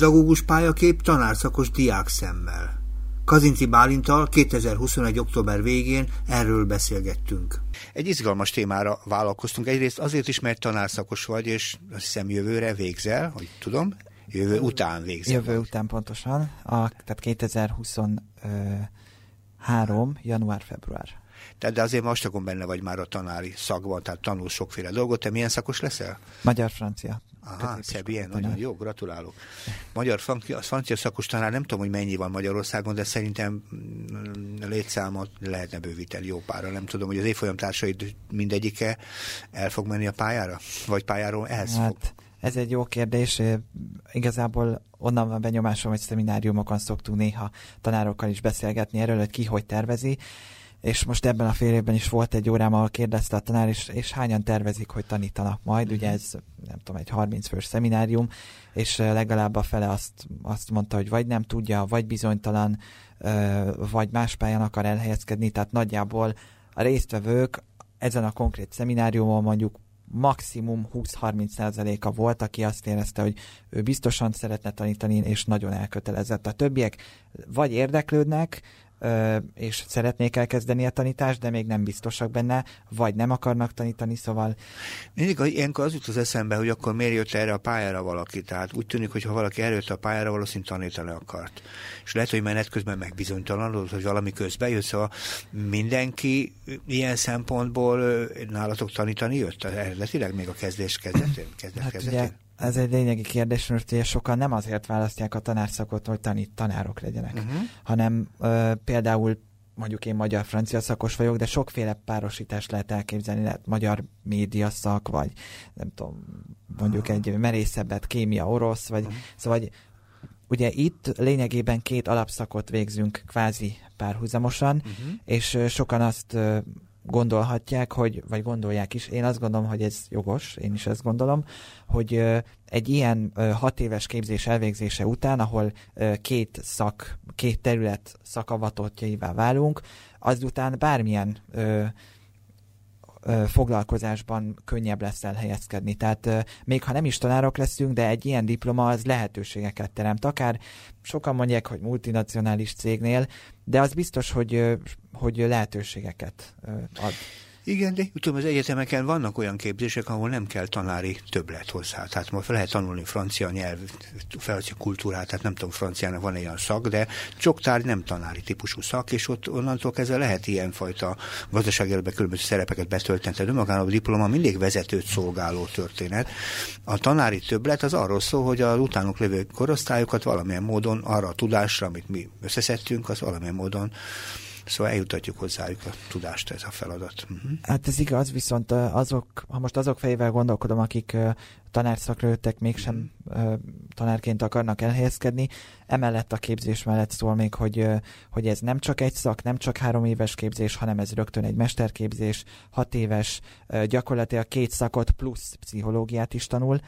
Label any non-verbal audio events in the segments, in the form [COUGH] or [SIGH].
pedagógus pályakép tanárszakos diák szemmel. Kazinci Bálintal 2021. október végén erről beszélgettünk. Egy izgalmas témára vállalkoztunk. Egyrészt azért is, mert tanárszakos vagy, és azt hiszem jövőre végzel, hogy tudom, jövő után végzel. Jövő vagy. után pontosan, a, tehát 2023. január-február. Tehát de azért most akkor benne vagy már a tanári szakban, tehát tanul sokféle dolgot. Te milyen szakos leszel? Magyar-francia. Aha, ilyen, nagyon jó, gratulálok. Magyar francia, francia szakos tanár, nem tudom, hogy mennyi van Magyarországon, de szerintem mm, létszámot lehetne bővíteni jó pára. Nem tudom, hogy az évfolyam társaid mindegyike el fog menni a pályára? Vagy pályáról ehhez hát, fog? Ez egy jó kérdés. Igazából onnan van benyomásom, hogy szemináriumokon szoktunk néha tanárokkal is beszélgetni erről, hogy ki hogy tervezi és most ebben a fél évben is volt egy órám, ahol kérdezte a tanár, és, és hányan tervezik, hogy tanítanak majd, mm-hmm. ugye mhm. ez nem tudom, egy 30 fős szeminárium, és legalább a fele azt, azt mondta, hogy vagy nem tudja, vagy bizonytalan, vagy más pályán akar elhelyezkedni, tehát nagyjából a résztvevők ezen a konkrét szemináriumon mondjuk maximum 20-30%-a volt, aki azt érezte, hogy ő biztosan szeretne tanítani, és nagyon elkötelezett. A többiek vagy érdeklődnek, és szeretnék elkezdeni a tanítást, de még nem biztosak benne, vagy nem akarnak tanítani, szóval... Mindig ilyenkor az jut az eszembe, hogy akkor miért jött erre a pályára valaki. Tehát úgy tűnik, hogy ha valaki erőtt a pályára, valószínűleg tanítani akart. És lehet, hogy menet közben megbizonytalanodott, hogy valami közben jött, szóval mindenki ilyen szempontból nálatok tanítani jött eredetileg még a kezdés kezdetén? Kezdet, hát kezdetén? Ugye ez egy lényegi kérdés, mert ugye sokan nem azért választják a tanárszakot, hogy tanít, tanárok legyenek, uh-huh. hanem ö, például mondjuk én magyar-francia szakos vagyok, de sokféle párosítást lehet elképzelni, lehet magyar média szak, vagy nem tudom, mondjuk uh-huh. egy merészebbet, kémia orosz, vagy uh-huh. szóval vagy, ugye itt lényegében két alapszakot végzünk kvázi párhuzamosan, uh-huh. és sokan azt gondolhatják, hogy, vagy gondolják is, én azt gondolom, hogy ez jogos, én is ezt gondolom, hogy egy ilyen hat éves képzés elvégzése után, ahol két szak, két terület szakavatottjaivá válunk, azután bármilyen foglalkozásban könnyebb lesz elhelyezkedni. Tehát még ha nem is tanárok leszünk, de egy ilyen diploma az lehetőségeket teremt. Akár sokan mondják, hogy multinacionális cégnél, de az biztos, hogy, hogy lehetőségeket ad. Igen, de tudom, az egyetemeken vannak olyan képzések, ahol nem kell tanári többlet hozzá. Tehát fel lehet tanulni francia nyelv, francia kultúrát, tehát nem tudom, franciának van olyan szak, de sok tárgy nem tanári típusú szak, és ott onnantól kezdve lehet ilyenfajta gazdasági életben különböző szerepeket betölteni. Tehát önmagában a diploma mindig vezetőt szolgáló történet. A tanári többlet az arról szól, hogy az utánuk lévő korosztályokat valamilyen módon arra a tudásra, amit mi összeszedtünk, az valamilyen módon Szóval eljutatjuk hozzájuk a tudást, ez a feladat. Uh-huh. Hát ez igaz, viszont azok, ha most azok fejével gondolkodom, akik tanárszakra jöttek, mégsem uh, tanárként akarnak elhelyezkedni. Emellett a képzés mellett szól még, hogy, hogy ez nem csak egy szak, nem csak három éves képzés, hanem ez rögtön egy mesterképzés, hat éves, gyakorlatilag két szakot plusz pszichológiát is tanul,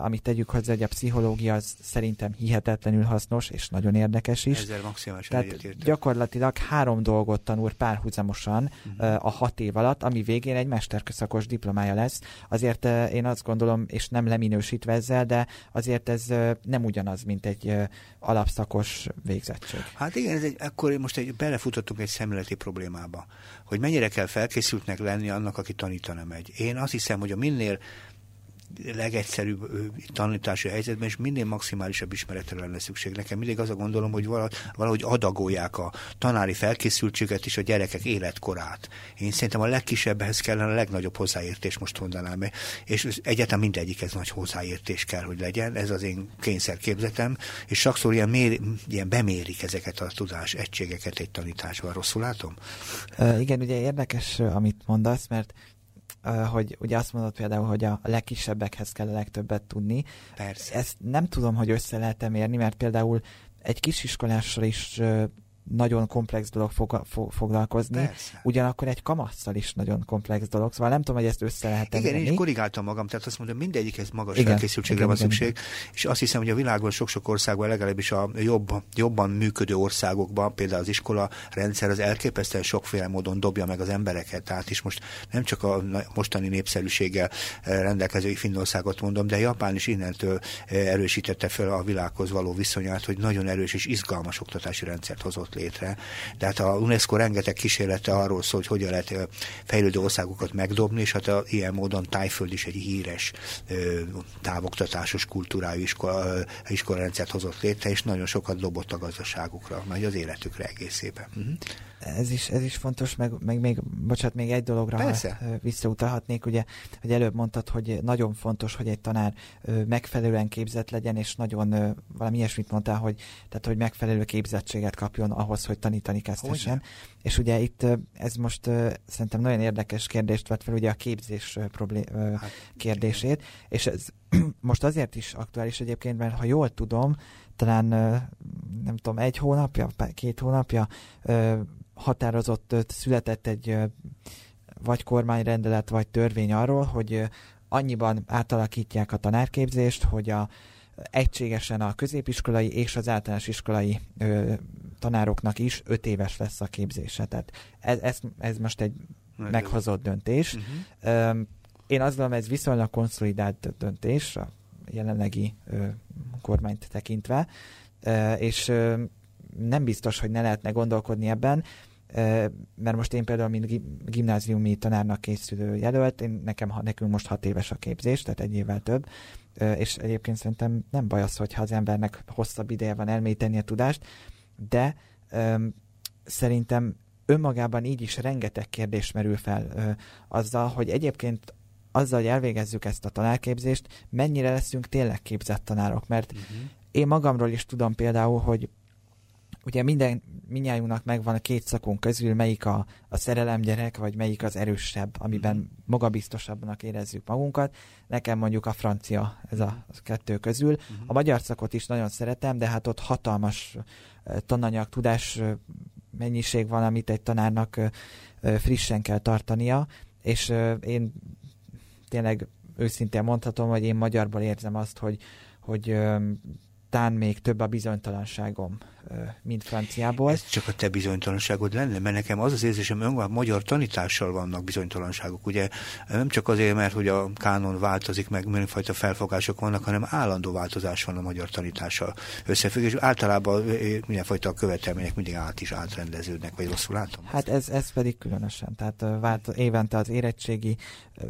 amit tegyük hozzá, hogy a pszichológia az szerintem hihetetlenül hasznos, és nagyon érdekes is. Ezzel maximálisan Tehát egyetértek. gyakorlatilag három dolgot tanul párhuzamosan uh-huh. a hat év alatt, ami végén egy mesterszakos diplomája lesz. Azért uh, én azt gondolom, és nem leminősítve ezzel, de azért ez nem ugyanaz, mint egy alapszakos végzettség. Hát igen, ez egy, akkor most egy, belefutottunk egy szemléleti problémába, hogy mennyire kell felkészültnek lenni annak, aki tanítani megy. Én azt hiszem, hogy a minél legegyszerűbb tanítási helyzetben, és minél maximálisabb ismeretre lenne szükség. Nekem mindig az a gondolom, hogy valahogy adagolják a tanári felkészültséget és a gyerekek életkorát. Én szerintem a legkisebbhez kellene a legnagyobb hozzáértés, most mondanám, és egyetem mindegyik ez nagy hozzáértés kell, hogy legyen, ez az én kényszerképzetem, és sokszor ilyen, mér, ilyen bemérik ezeket a tudás egységeket egy tanításban. Rosszul látom? Uh, igen, ugye érdekes, amit mondasz, mert hogy ugye azt mondod például, hogy a legkisebbekhez kell a legtöbbet tudni. Persze. Ezt nem tudom, hogy össze lehet mérni, mert például egy kisiskolással is nagyon komplex dolog fog, fog, foglalkozni. Persze. Ugyanakkor egy kamasszal is nagyon komplex dolog. Szóval nem tudom, hogy ezt össze lehet Igen, én is korrigáltam magam, tehát azt mondom, mindegyikhez magas igen, felkészültségre igen, van igen, szükség, igen. és azt hiszem, hogy a világban sok-sok országban, legalábbis a jobb, jobban működő országokban, például az iskola rendszer az elképesztően sokféle módon dobja meg az embereket. Tehát is most nem csak a mostani népszerűséggel eh, rendelkező Finnországot mondom, de Japán is innentől eh, erősítette fel a világhoz való viszonyát, hogy nagyon erős és izgalmas oktatási rendszert hozott létre. De hát a UNESCO rengeteg kísérlete arról szól, hogy hogyan lehet eh, fejlődő országokat megdobni, és hát a, ilyen módon Tájföld is egy híres távoktatásos kultúrájú iskola, iskolarendszert hozott létre, és nagyon sokat dobott a gazdaságukra, vagy az életükre egészében. Uh-huh ez is, ez is fontos, meg, meg még, bocsánat, még egy dologra Persze. visszautalhatnék, ugye, hogy előbb mondtad, hogy nagyon fontos, hogy egy tanár megfelelően képzett legyen, és nagyon valami ilyesmit mondtál, hogy, tehát, hogy megfelelő képzettséget kapjon ahhoz, hogy tanítani kezdhessen. És ugye itt ez most szerintem nagyon érdekes kérdést vett fel, ugye a képzés problém, hát, kérdését, igen. és ez [CLEARS THROAT] most azért is aktuális egyébként, mert ha jól tudom, talán nem tudom, egy hónapja, két hónapja határozott, született egy vagy kormányrendelet, vagy törvény arról, hogy annyiban átalakítják a tanárképzést, hogy a, egységesen a középiskolai és az általános iskolai ö, tanároknak is öt éves lesz a képzése. Tehát ez, ez, ez most egy Nagyon. meghozott döntés. Uh-huh. Ö, én azt gondolom, ez viszonylag konszolidált döntés a jelenlegi ö, kormányt tekintve, ö, és ö, nem biztos, hogy ne lehetne gondolkodni ebben, mert most én például, mint gimnáziumi tanárnak készülő jelölt, én, nekem, nekünk most hat éves a képzés, tehát egy évvel több, és egyébként szerintem nem baj az, hogyha az embernek hosszabb ideje van elmélyíteni a tudást, de um, szerintem önmagában így is rengeteg kérdés merül fel ö, azzal, hogy egyébként azzal, hogy elvégezzük ezt a tanárképzést, mennyire leszünk tényleg képzett tanárok, mert uh-huh. én magamról is tudom például, hogy ugye minden, minnyájunknak megvan a két szakunk közül, melyik a, a szerelem gyerek, vagy melyik az erősebb, amiben mm. magabiztosabbnak érezzük magunkat. Nekem mondjuk a francia ez a, a kettő közül. Mm. A magyar szakot is nagyon szeretem, de hát ott hatalmas tananyag, tudás mennyiség van, amit egy tanárnak frissen kell tartania, és én tényleg őszintén mondhatom, hogy én magyarból érzem azt, hogy, hogy tán még több a bizonytalanságom, mint franciából. Ez csak a te bizonytalanságod lenne, mert nekem az az érzésem, hogy a magyar tanítással vannak bizonytalanságok. Ugye nem csak azért, mert hogy a kánon változik, meg mindenfajta felfogások vannak, hanem állandó változás van a magyar tanítással összefüggés. Általában mindenfajta követelmények mindig át is átrendeződnek, vagy rosszul látom? Hát ez, ez pedig különösen. Tehát vált, évente az érettségi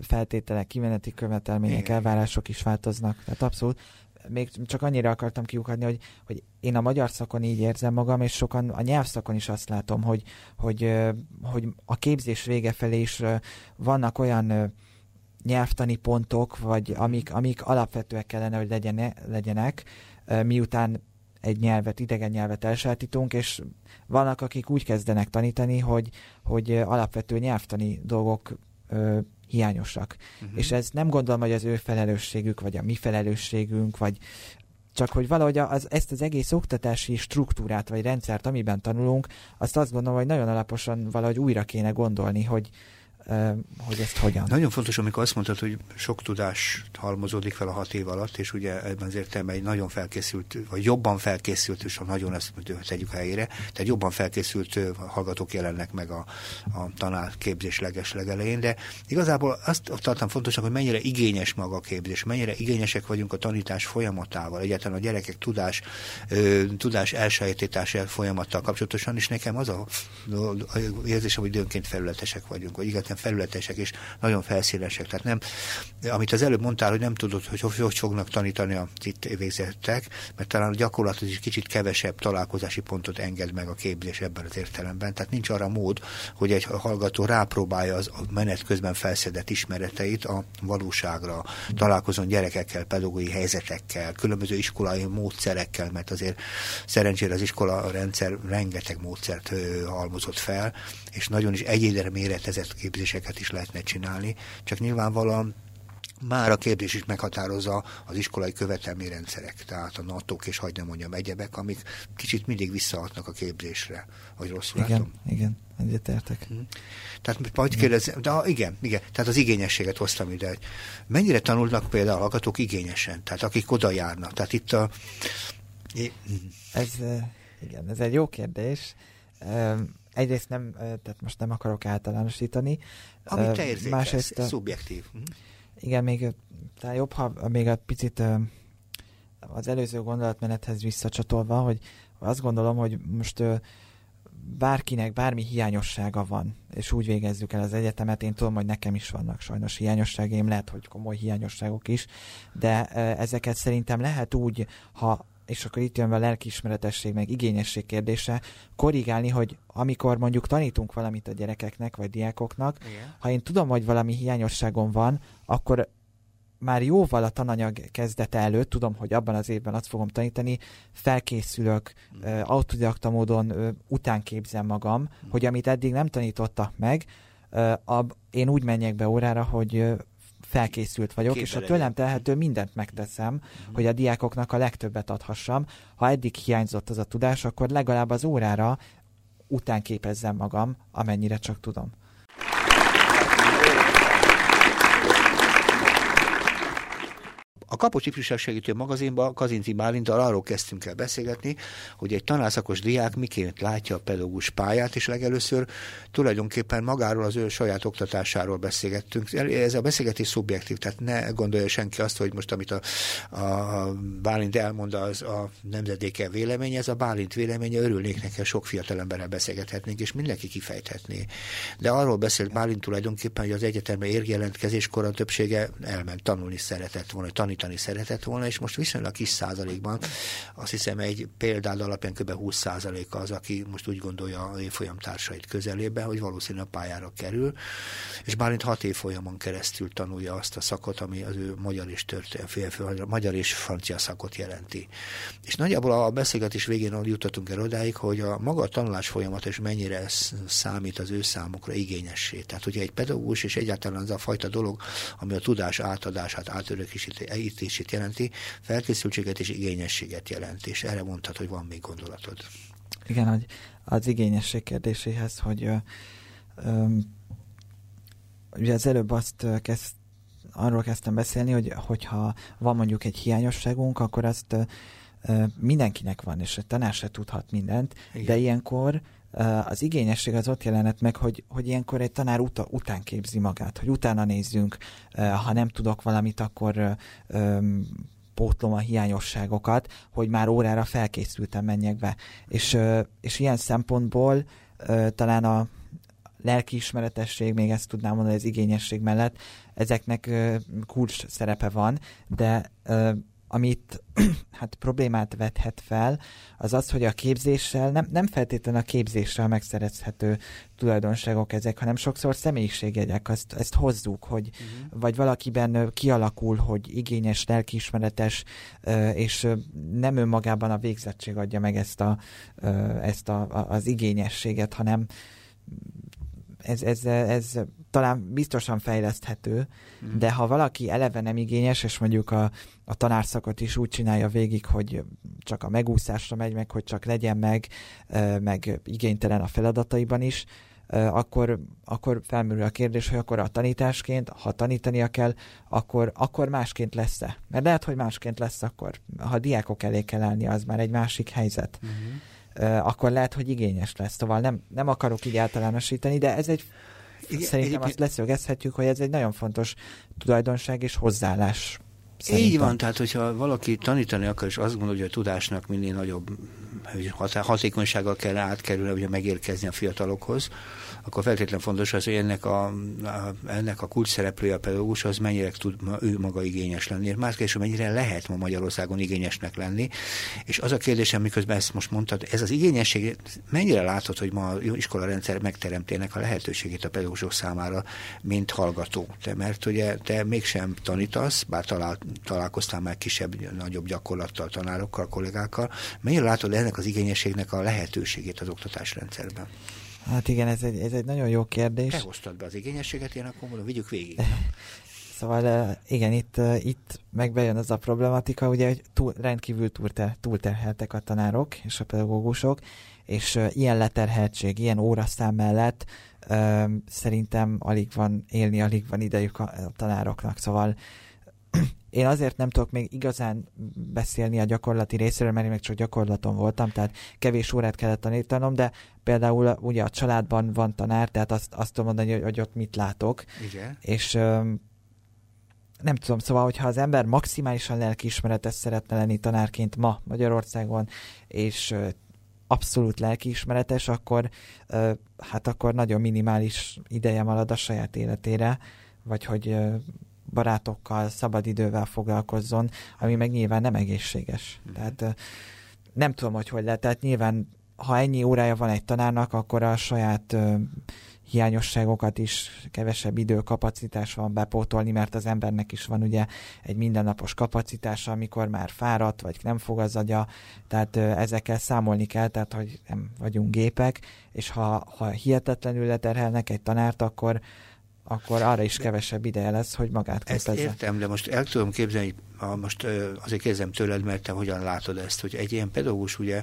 feltételek, kimeneti követelmények, Igen. elvárások is változnak. Tehát abszolút még csak annyira akartam kiukadni, hogy, hogy én a magyar szakon így érzem magam, és sokan a nyelvszakon is azt látom, hogy, hogy, hogy a képzés vége felé is vannak olyan nyelvtani pontok, vagy amik, amik alapvetőek kellene, hogy legyen, legyenek, miután egy nyelvet, idegen nyelvet elsátítunk, és vannak, akik úgy kezdenek tanítani, hogy, hogy alapvető nyelvtani dolgok hiányosak. Uh-huh. És ez nem gondolom, hogy az ő felelősségük, vagy a mi felelősségünk, vagy csak hogy valahogy az, ezt az egész oktatási struktúrát, vagy rendszert, amiben tanulunk, azt azt gondolom, hogy nagyon alaposan valahogy újra kéne gondolni, hogy, hogy ezt hogyan. Nagyon fontos, amikor azt mondtad, hogy sok tudás halmozódik fel a hat év alatt, és ugye ebben az értelemben egy nagyon felkészült, vagy jobban felkészült, és ha nagyon ezt tegyük helyére, tehát jobban felkészült hallgatók jelennek meg a, a tanárképzés leges legelején, de igazából azt tartom fontosnak, hogy mennyire igényes maga a képzés, mennyire igényesek vagyunk a tanítás folyamatával, egyáltalán a gyerekek tudás, tudás elsajátítása folyamattal kapcsolatosan, és nekem az a, érzésem, hogy időnként felületesek vagyunk, vagy igen, felületesek és nagyon felszínesek. Tehát nem, amit az előbb mondtál, hogy nem tudod, hogy hogy fognak tanítani a itt végzettek, mert talán a gyakorlat is kicsit kevesebb találkozási pontot enged meg a képzés ebben az értelemben. Tehát nincs arra mód, hogy egy hallgató rápróbálja az a menet közben felszedett ismereteit a valóságra, találkozon gyerekekkel, pedagógiai helyzetekkel, különböző iskolai módszerekkel, mert azért szerencsére az iskola rendszer rengeteg módszert halmozott fel, és nagyon is egyénre méretezett képzéseket is lehetne csinálni, csak nyilvánvalóan már a képzés is meghatározza az iskolai követelményrendszerek, tehát a nato és hagyd nem mondjam egyebek, amik kicsit mindig visszahatnak a képzésre, vagy rosszul igen, látom. Igen, egyetértek. Hm. Tehát majd kérdezem, de igen, igen, tehát az igényességet hoztam ide. Hogy mennyire tanulnak például a hallgatók igényesen, tehát akik oda járnak. Tehát itt a... Ez, igen, ez egy jó kérdés. Egyrészt nem, tehát most nem akarok általánosítani. Amit te érzékelsz, másrészt, szubjektív. Hm igen, még talán jobb, ha még egy picit az előző gondolatmenethez visszacsatolva, hogy azt gondolom, hogy most bárkinek bármi hiányossága van, és úgy végezzük el az egyetemet, én tudom, hogy nekem is vannak sajnos hiányosságaim, lehet, hogy komoly hiányosságok is, de ezeket szerintem lehet úgy, ha és akkor itt jön be a lelkiismeretesség, meg igényesség kérdése, korrigálni, hogy amikor mondjuk tanítunk valamit a gyerekeknek, vagy diákoknak, Igen. ha én tudom, hogy valami hiányosságom van, akkor már jóval a tananyag kezdete előtt, tudom, hogy abban az évben azt fogom tanítani, felkészülök, mm. autodidakta módon utánképzem magam, mm. hogy amit eddig nem tanítottak meg, ab, én úgy menjek be órára, hogy felkészült vagyok, Képbe és a tőlem telhető mindent megteszem, uh-huh. hogy a diákoknak a legtöbbet adhassam. Ha eddig hiányzott az a tudás, akkor legalább az órára után képezzem magam, amennyire csak tudom. A Kapocs Ifjúság Segítő magazinban Kazinti Bálintal arról kezdtünk el beszélgetni, hogy egy tanárszakos diák miként látja a pedagógus pályát, és legelőször tulajdonképpen magáról az ő saját oktatásáról beszélgettünk. Ez a beszélgetés szubjektív, tehát ne gondolja senki azt, hogy most amit a, a Bálint elmond, az a nemzedéke véleménye, ez a Bálint véleménye, örülnék neki, sok fiatal emberrel beszélgethetnénk, és mindenki kifejthetné. De arról beszélt Bálint tulajdonképpen, hogy az egyetemben érjelentkezéskor a többsége elment tanulni szeretett volna, tanítani tanítani szeretett volna, és most viszonylag kis százalékban, azt hiszem egy példád alapján kb. 20 százaléka az, aki most úgy gondolja a évfolyam társait közelében, hogy valószínűleg a pályára kerül, és Bálint hat évfolyamon keresztül tanulja azt a szakot, ami az ő magyar és, történet, magyar és francia szakot jelenti. És nagyjából a beszélgetés végén jutottunk el odáig, hogy a maga a tanulás folyamat és mennyire számít az ő számukra igényessé. Tehát, hogyha egy pedagógus és egyáltalán az a fajta dolog, ami a tudás átadását, átörökítését felkészítését jelenti, felkészültséget és igényességet jelent, és erre mondhat, hogy van még gondolatod. Igen, hogy az igényesség kérdéséhez, hogy ö, ö, ugye az előbb azt kezd, arról kezdtem beszélni, hogy hogyha van mondjuk egy hiányosságunk, akkor azt ö, mindenkinek van, és a tanár se tudhat mindent, Igen. de ilyenkor az igényesség az ott jelenett meg, hogy, hogy ilyenkor egy tanár uta, után képzi magát, hogy utána nézzünk, ha nem tudok valamit, akkor pótlom a hiányosságokat, hogy már órára felkészültem menjek be. És, és ilyen szempontból talán a lelkiismeretesség, még ezt tudnám mondani az igényesség mellett, ezeknek kulcs szerepe van, de amit [CLEARS THROAT] hát problémát vethet fel, az az, hogy a képzéssel, nem, nem feltétlenül a képzéssel megszerezhető tulajdonságok ezek, hanem sokszor személyiségjegyek, ezt, ezt hozzuk, hogy uh-huh. vagy valakiben kialakul, hogy igényes, lelkiismeretes, és nem önmagában a végzettség adja meg ezt, a, ezt a, az igényességet, hanem ez, ez, ez talán biztosan fejleszthető, mm. de ha valaki eleve nem igényes, és mondjuk a, a tanárszakot is úgy csinálja végig, hogy csak a megúszásra megy meg, hogy csak legyen meg, meg igénytelen a feladataiban is, akkor, akkor felmerül a kérdés, hogy akkor a tanításként, ha tanítania kell, akkor, akkor másként lesz-e? Mert lehet, hogy másként lesz akkor. Ha diákok elé kell állni, az már egy másik helyzet. Uh-huh. Akkor lehet, hogy igényes lesz. Szóval nem, nem akarok így általánosítani, de ez egy igen, Szerintem egyébként... azt leszögezhetjük, hogy ez egy nagyon fontos tulajdonság és hozzáállás. Szerintem. Így van, tehát hogyha valaki tanítani akar, és azt gondolja, hogy a tudásnak minél nagyobb hatékonysággal kell átkerülni, ugye megérkezni a fiatalokhoz, akkor feltétlenül fontos az, hogy ennek a, a, ennek a kulcs szereplője a pedagógus az mennyire tud ő maga igényes lenni. Más kérdés, mennyire lehet ma Magyarországon igényesnek lenni. És az a kérdésem, miközben ezt most mondtad, ez az igényesség, mennyire látod, hogy ma a iskola rendszer megteremtének a lehetőségét a pedagógusok számára, mint hallgató? Te, mert ugye te mégsem tanítasz, bár talál, találkoztál már kisebb, nagyobb gyakorlattal, tanárokkal, kollégákkal. Mennyire látod ennek az igényességnek a lehetőségét az oktatásrendszerben? Hát igen, ez egy, ez egy nagyon jó kérdés. Te hoztad be az igényességet, én akkor mondom, vigyük végig. [LAUGHS] Szóval igen, itt, itt megbejön az a problematika, ugye, hogy túl, rendkívül túlter, túlterheltek a tanárok és a pedagógusok, és ilyen leterheltség, ilyen óraszám mellett szerintem alig van élni, alig van idejük a tanároknak, szóval én azért nem tudok még igazán beszélni a gyakorlati részéről, mert én még csak gyakorlaton voltam, tehát kevés órát kellett tanítanom, de például ugye a családban van tanár, tehát azt, azt tudom mondani, hogy, hogy ott mit látok. Igen. És nem tudom, szóval, hogyha az ember maximálisan lelkiismeretes szeretne lenni tanárként ma Magyarországon, és abszolút lelkiismeretes, akkor hát akkor nagyon minimális ideje marad a saját életére, vagy hogy barátokkal, szabadidővel foglalkozzon, ami meg nyilván nem egészséges. Mm. Tehát nem tudom, hogy hogy lehet. Tehát nyilván, ha ennyi órája van egy tanárnak, akkor a saját hiányosságokat is kevesebb idő, kapacitás van bepótolni, mert az embernek is van ugye egy mindennapos kapacitása, amikor már fáradt, vagy nem fog az agya, tehát ezekkel számolni kell, tehát hogy nem vagyunk gépek, és ha, ha hihetetlenül leterhelnek egy tanárt, akkor, akkor arra is kevesebb ideje lesz, hogy magát képezze. Ezt értem, de most el tudom képzelni, a, most azért kérdezem tőled, mert te hogyan látod ezt, hogy egy ilyen pedagógus ugye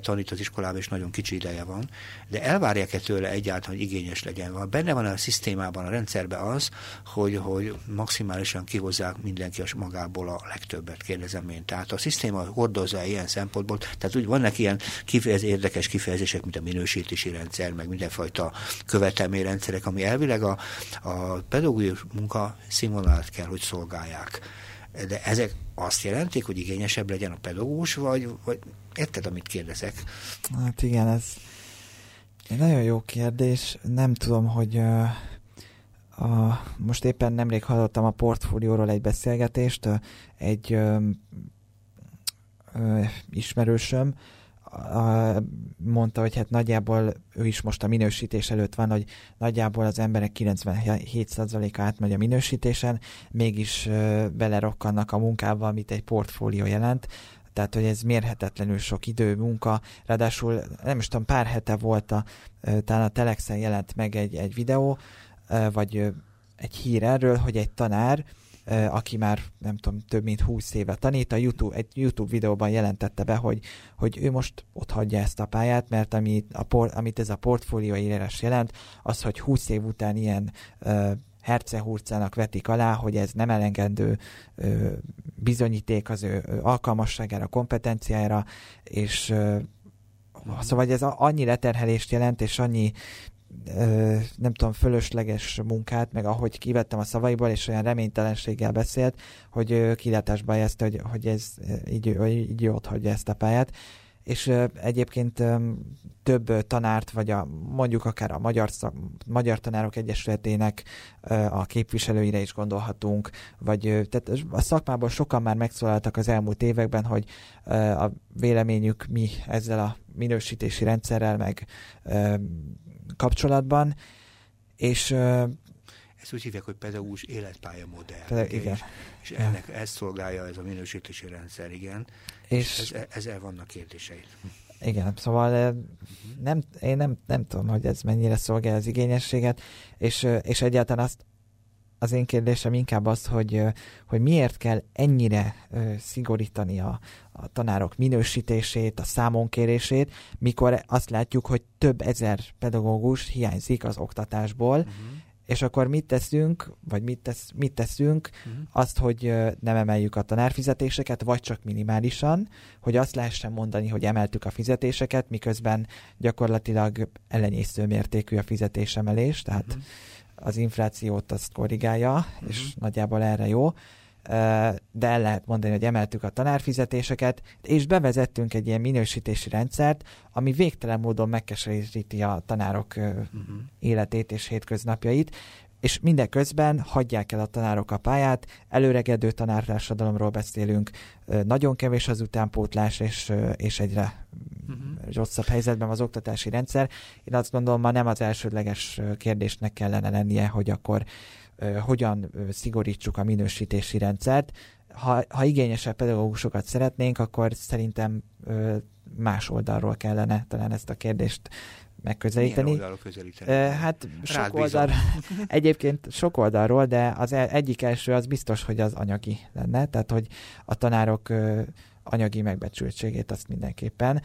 tanít az iskolában, és nagyon kicsi ideje van, de elvárják-e tőle egyáltalán, hogy igényes legyen? Van. Benne van a szisztémában, a rendszerben az, hogy, hogy maximálisan kihozzák mindenki a magából a legtöbbet, kérdezem én. Tehát a szisztéma hordozza ilyen szempontból, tehát úgy vannak ilyen kifejez, érdekes kifejezések, mint a minősítési rendszer, meg mindenfajta követelményrendszerek, ami elvileg a, a pedagógus munka színvonalát kell, hogy szolgálják de ezek azt jelentik, hogy igényesebb legyen a pedagógus, vagy, vagy érted, amit kérdezek? Hát igen, ez egy nagyon jó kérdés. Nem tudom, hogy uh, a, most éppen nemrég hallottam a portfólióról egy beszélgetést, egy uh, uh, ismerősöm, mondta, hogy hát nagyjából ő is most a minősítés előtt van, hogy nagyjából az emberek 97%-a átmegy a minősítésen, mégis belerokkannak a munkába, amit egy portfólió jelent, tehát hogy ez mérhetetlenül sok idő, munka, ráadásul nem is tudom, pár hete volt a, talán a Telexen jelent meg egy, egy videó, vagy egy hír erről, hogy egy tanár aki már nem tudom, több mint 20 éve tanít, a YouTube, egy YouTube videóban jelentette be, hogy, hogy ő most ott hagyja ezt a pályát, mert amit, a por, amit ez a portfólió írás jelent, az, hogy 20 év után ilyen hercehurcának vetik alá, hogy ez nem elengedő ö, bizonyíték az ő alkalmasságára, kompetenciájára, és ö, szóval ez annyi leterhelést jelent, és annyi nem tudom, fölösleges munkát, meg ahogy kivettem a szavaiból, és olyan reménytelenséggel beszélt, hogy kilátásba jelezte, hogy, hogy ez így, így ott hagyja ezt a pályát. És egyébként több tanárt, vagy a, mondjuk akár a Magyar, Szak, Magyar Tanárok Egyesületének a képviselőire is gondolhatunk, vagy tehát a szakmában sokan már megszólaltak az elmúlt években, hogy a véleményük mi ezzel a minősítési rendszerrel, meg kapcsolatban, és ezt úgy hívják, hogy pedagógus életpálya modell. Peda- igen. És, és ennek ezt szolgálja ez a minősítési rendszer, igen. És, és ez, ezzel vannak kérdéseid. Igen, szóval nem, én nem, nem tudom, hogy ez mennyire szolgálja az igényességet, és, és egyáltalán azt, az én kérdésem inkább az, hogy, hogy miért kell ennyire szigorítani a, a tanárok minősítését, a számonkérését, mikor azt látjuk, hogy több ezer pedagógus hiányzik az oktatásból, uh-huh. és akkor mit teszünk, vagy mit, tesz, mit teszünk, uh-huh. azt, hogy nem emeljük a tanárfizetéseket, vagy csak minimálisan, hogy azt lehessen mondani, hogy emeltük a fizetéseket, miközben gyakorlatilag ellenyésző mértékű a fizetésemelés, tehát uh-huh az inflációt azt korrigálja, uh-huh. és nagyjából erre jó, de el lehet mondani, hogy emeltük a tanárfizetéseket, és bevezettünk egy ilyen minősítési rendszert, ami végtelen módon megkeseríti a tanárok uh-huh. életét és hétköznapjait, és mindeközben hagyják el a tanárok a pályát, előregedő tanártársadalomról beszélünk, nagyon kevés az utánpótlás, és, és egyre uh-huh. rosszabb helyzetben az oktatási rendszer. Én azt gondolom, ma nem az elsődleges kérdésnek kellene lennie, hogy akkor hogyan szigorítsuk a minősítési rendszert. Ha, ha igényesebb pedagógusokat szeretnénk, akkor szerintem más oldalról kellene talán ezt a kérdést megközelíteni. Milyen oldalról közelíteni? Hát sok oldal, [LAUGHS] egyébként sok oldalról, de az e- egyik első az biztos, hogy az anyagi lenne, tehát hogy a tanárok anyagi megbecsültségét azt mindenképpen.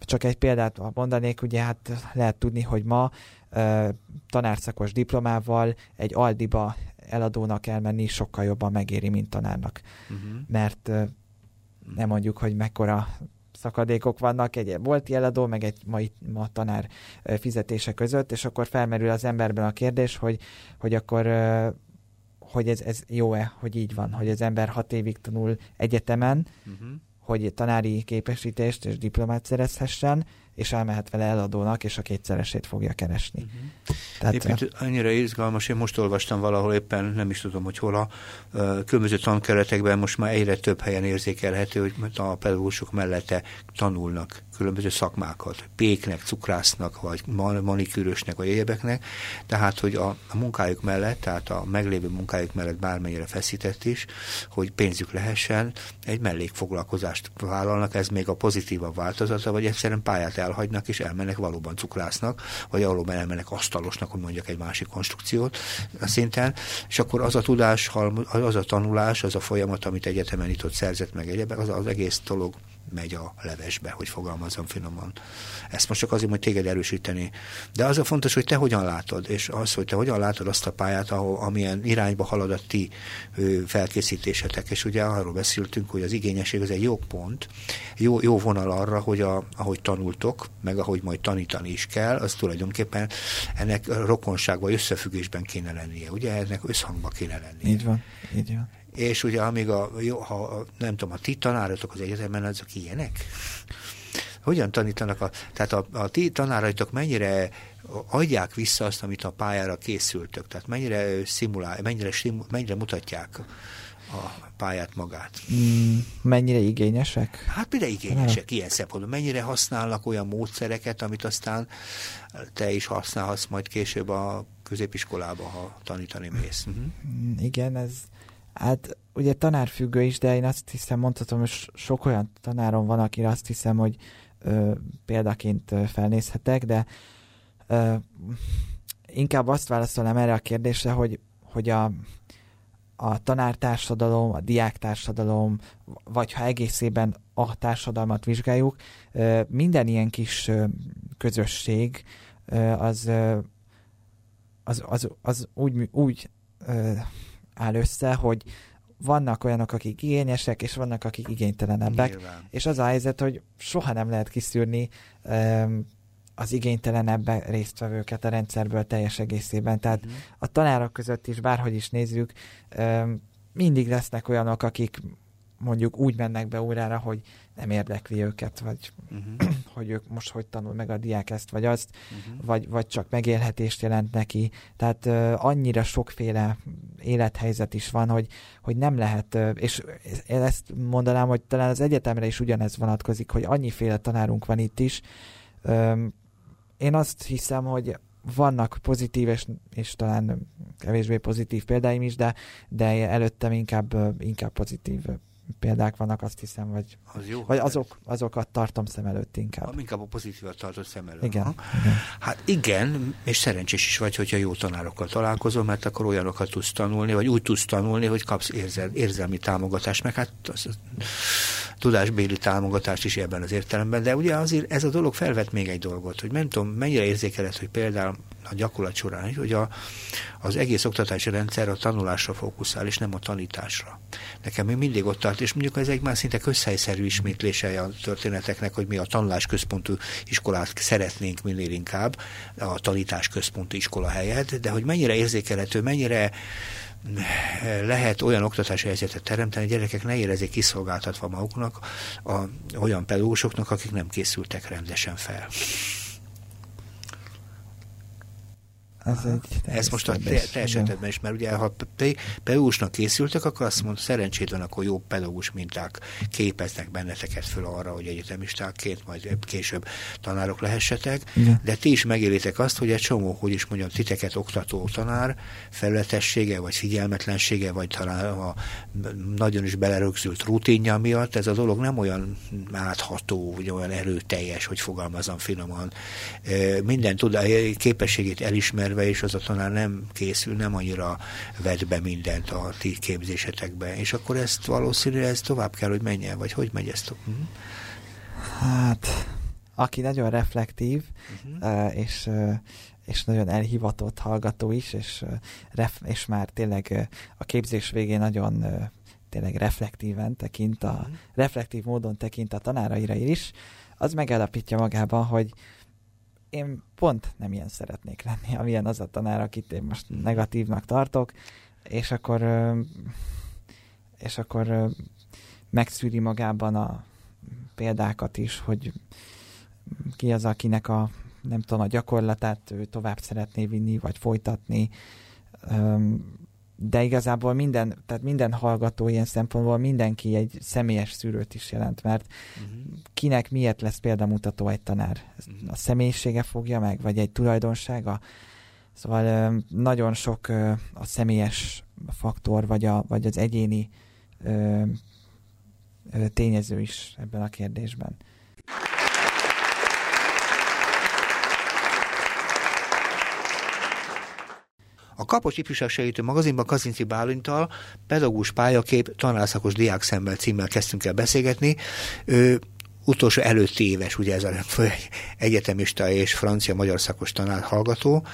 Csak egy példát mondanék, ugye hát lehet tudni, hogy ma tanárszakos diplomával egy Aldiba eladónak elmenni sokkal jobban megéri, mint tanárnak. Uh-huh. Mert nem mondjuk, hogy mekkora szakadékok vannak egy bolti eladó, meg egy mai ma tanár fizetése között, és akkor felmerül az emberben a kérdés, hogy, hogy akkor hogy ez, ez jó-e, hogy így van, hogy az ember hat évig tanul egyetemen, uh-huh. hogy tanári képesítést és diplomát szerezhessen, és elmehet vele eladónak, és a kétszeresét fogja keresni. Uh-huh. Tehát, Éppen annyira izgalmas, én most olvastam valahol éppen, nem is tudom, hogy hol a különböző tankeretekben most már egyre több helyen érzékelhető, hogy a pedagógusok mellette tanulnak különböző szakmákat, péknek, cukrásznak, vagy manikűrösnek, vagy egyebeknek, tehát, hogy a, a munkájuk mellett, tehát a meglévő munkájuk mellett bármennyire feszített is, hogy pénzük lehessen, egy mellékfoglalkozást vállalnak, ez még a pozitívabb változata, vagy egyszerűen pályát elhagynak, és elmennek valóban cukrásznak, vagy valóban elmennek asztalosnak, hogy mondjak egy másik konstrukciót szinten, és akkor az a tudás, az a tanulás, az a folyamat, amit egyetemen itt szerzett meg egyebek, az az egész dolog megy a levesbe, hogy fogalmazom finoman. Ezt most csak azért, hogy téged erősíteni. De az a fontos, hogy te hogyan látod, és az, hogy te hogyan látod azt a pályát, ahol, amilyen irányba halad a ti felkészítésetek. És ugye arról beszéltünk, hogy az igényesség az egy jó pont, jó, jó vonal arra, hogy a, ahogy tanultok, meg ahogy majd tanítani is kell, az tulajdonképpen ennek rokonságban, összefüggésben kéne lennie. Ugye ennek összhangban kéne lennie. Így van, így van és ugye amíg a, jó, ha, nem tudom, a ti tanáratok az egyetemen, azok ilyenek? Hogyan tanítanak? A, tehát a, a ti tanáraitok mennyire adják vissza azt, amit a pályára készültök? Tehát mennyire szimulál, mennyire, mennyire mutatják a pályát magát? Mm, mennyire igényesek? Hát például igényesek, ilyen szempontból. Mennyire használnak olyan módszereket, amit aztán te is használhatsz majd később a középiskolába, ha tanítani mész. Uh-huh. Igen, ez Hát ugye tanárfüggő is, de én azt hiszem, mondhatom, hogy sok olyan tanárom van, akire azt hiszem, hogy ö, példaként felnézhetek, de ö, inkább azt válaszolnám erre a kérdésre, hogy, hogy a, a tanártársadalom, a diáktársadalom, vagy ha egészében a társadalmat vizsgáljuk, minden ilyen kis közösség az, az, az, az úgy, úgy áll össze, hogy vannak olyanok, akik igényesek, és vannak, akik igénytelenebbek. Nyilván. És az a helyzet, hogy soha nem lehet kiszűrni um, az igénytelenebb résztvevőket a rendszerből teljes egészében. Tehát mm. a tanárok között is, bárhogy is nézzük, um, mindig lesznek olyanok, akik mondjuk úgy mennek be órára, hogy nem érdekli őket, vagy uh-huh. [CLEARS THROAT] hogy ők most hogy tanul meg a diák ezt vagy azt, uh-huh. vagy, vagy csak megélhetést jelent neki. Tehát uh, annyira sokféle élethelyzet is van, hogy, hogy nem lehet, uh, és én ezt mondanám, hogy talán az egyetemre is ugyanez vonatkozik, hogy annyiféle tanárunk van itt is. Um, én azt hiszem, hogy vannak pozitív és, és talán kevésbé pozitív példáim is, de, de előttem inkább, inkább pozitív példák vannak, azt hiszem, vagy, az jó, vagy azok, azokat tartom szem előtt inkább. Inkább a pozitívat tartod szem előtt. Igen, igen. Hát igen, és szerencsés is vagy, hogyha jó tanárokkal találkozol, mert akkor olyanokat tudsz tanulni, vagy úgy tudsz tanulni, hogy kapsz érzel, érzelmi támogatást, meg hát az, tudásbéli támogatást is ebben az értelemben, de ugye azért ez a dolog felvet még egy dolgot, hogy nem tudom, mennyire érzékeled, hogy például a gyakorlat során, hogy a, az egész oktatási rendszer a tanulásra fókuszál, és nem a tanításra. Nekem még mindig ott tart, és mondjuk ez egy már szinte közhelyszerű ismétlése a történeteknek, hogy mi a tanulás központú iskolát szeretnénk minél inkább, a tanítás központú iskola helyett, de hogy mennyire érzékelhető, mennyire lehet olyan oktatási helyzetet teremteni, hogy gyerekek ne érezzék kiszolgáltatva maguknak a, olyan pedagógusoknak, akik nem készültek rendesen fel. Ez, egy ez most a te, te esetedben is, mert ugye ha pedagógusnak készültek, akkor azt mondta, szerencsét van, akkor jó pedagógus minták képeznek benneteket föl arra, hogy egyetemistákként majd később tanárok lehessetek, Igen. de ti is megélitek azt, hogy egy csomó, hogy is mondjam, titeket oktató tanár felületessége, vagy figyelmetlensége, vagy talán a nagyon is belerögzült rutinja miatt ez a dolog nem olyan átható, vagy olyan erőteljes, hogy fogalmazom finoman. Minden tud, képességét elismerve, és az a tanár nem készül, nem annyira vet be mindent a ti képzésetekbe. És akkor ezt valószínűleg ez tovább kell, hogy menjen, vagy hogy megy ezt? Hm? Hát, aki nagyon reflektív, uh-huh. és és nagyon elhivatott hallgató is, és, ref, és már tényleg a képzés végén nagyon tényleg reflektíven tekint, a, uh-huh. reflektív módon tekint a tanáraira is, az megállapítja magában, hogy én pont nem ilyen szeretnék lenni, amilyen az a tanár, akit én most negatívnak tartok, és akkor és akkor megszűri magában a példákat is, hogy ki az, akinek a nem tudom, a gyakorlatát ő tovább szeretné vinni, vagy folytatni. De igazából minden, tehát minden hallgató ilyen szempontból mindenki egy személyes szűrőt is jelent, mert uh-huh. kinek miért lesz példamutató egy tanár? Uh-huh. A személyisége fogja meg, vagy egy tulajdonsága? Szóval nagyon sok a személyes faktor, vagy, a, vagy az egyéni tényező is ebben a kérdésben. A Kapos Ifjúságsegítő magazinban Kazinci Bálintal pedagógus pályakép tanárszakos diák szemmel címmel kezdtünk el beszélgetni. Ő utolsó előtti éves, ugye ez a [LAUGHS] egyetemista és francia-magyar szakos tanár hallgató,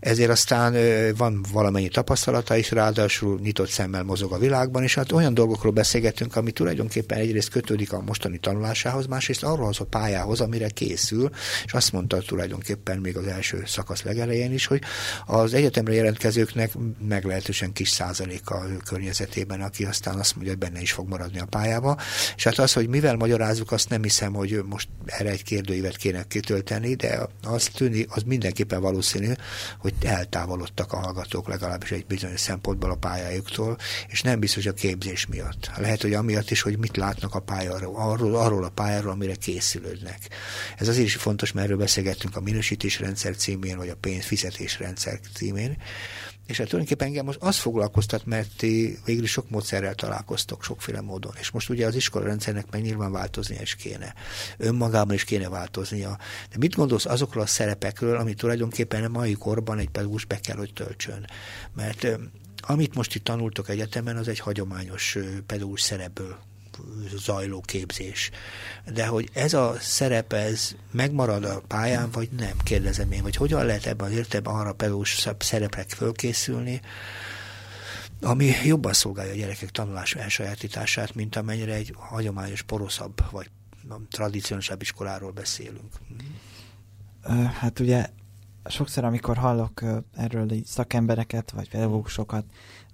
ezért aztán van valamennyi tapasztalata is, ráadásul nyitott szemmel mozog a világban, és hát olyan dolgokról beszélgetünk, ami tulajdonképpen egyrészt kötődik a mostani tanulásához, másrészt arról a pályához, amire készül, és azt mondta tulajdonképpen még az első szakasz legelején is, hogy az egyetemre jelentkezőknek meglehetősen kis százaléka a környezetében, aki aztán azt mondja, hogy benne is fog maradni a pályába, és hát az, hogy mivel magyarázzuk, azt nem hiszem, hogy most erre egy kérdőívet kéne kitölteni, de az tűnik, az mindenképpen valószínű, hogy eltávolodtak a hallgatók legalábbis egy bizonyos szempontból a pályájuktól, és nem biztos a képzés miatt. Lehet, hogy amiatt is, hogy mit látnak a pályáról, arról, arról a pályáról, amire készülődnek. Ez azért is fontos, mert erről beszélgettünk a minősítésrendszer címén, vagy a pénzfizetésrendszer címén, és hát tulajdonképpen engem most az foglalkoztat, mert ti végül sok módszerrel találkoztok, sokféle módon. És most ugye az iskolarendszernek meg nyilván változnia is kéne. Önmagában is kéne változnia. De mit gondolsz azokról a szerepekről, amit tulajdonképpen a mai korban egy pedagógus be kell, hogy töltsön? Mert amit most itt tanultok egyetemen, az egy hagyományos pedagógus szerepből zajló képzés. De hogy ez a szerep, ez megmarad a pályán, vagy nem, kérdezem én, vagy hogyan lehet ebben az értelemben arra pedagógus szerepre fölkészülni, ami jobban szolgálja a gyerekek tanulás elsajátítását, mint amennyire egy hagyományos, poroszabb, vagy tradicionálisabb iskoláról beszélünk. Hát ugye sokszor, amikor hallok erről szakembereket, vagy pedagógusokat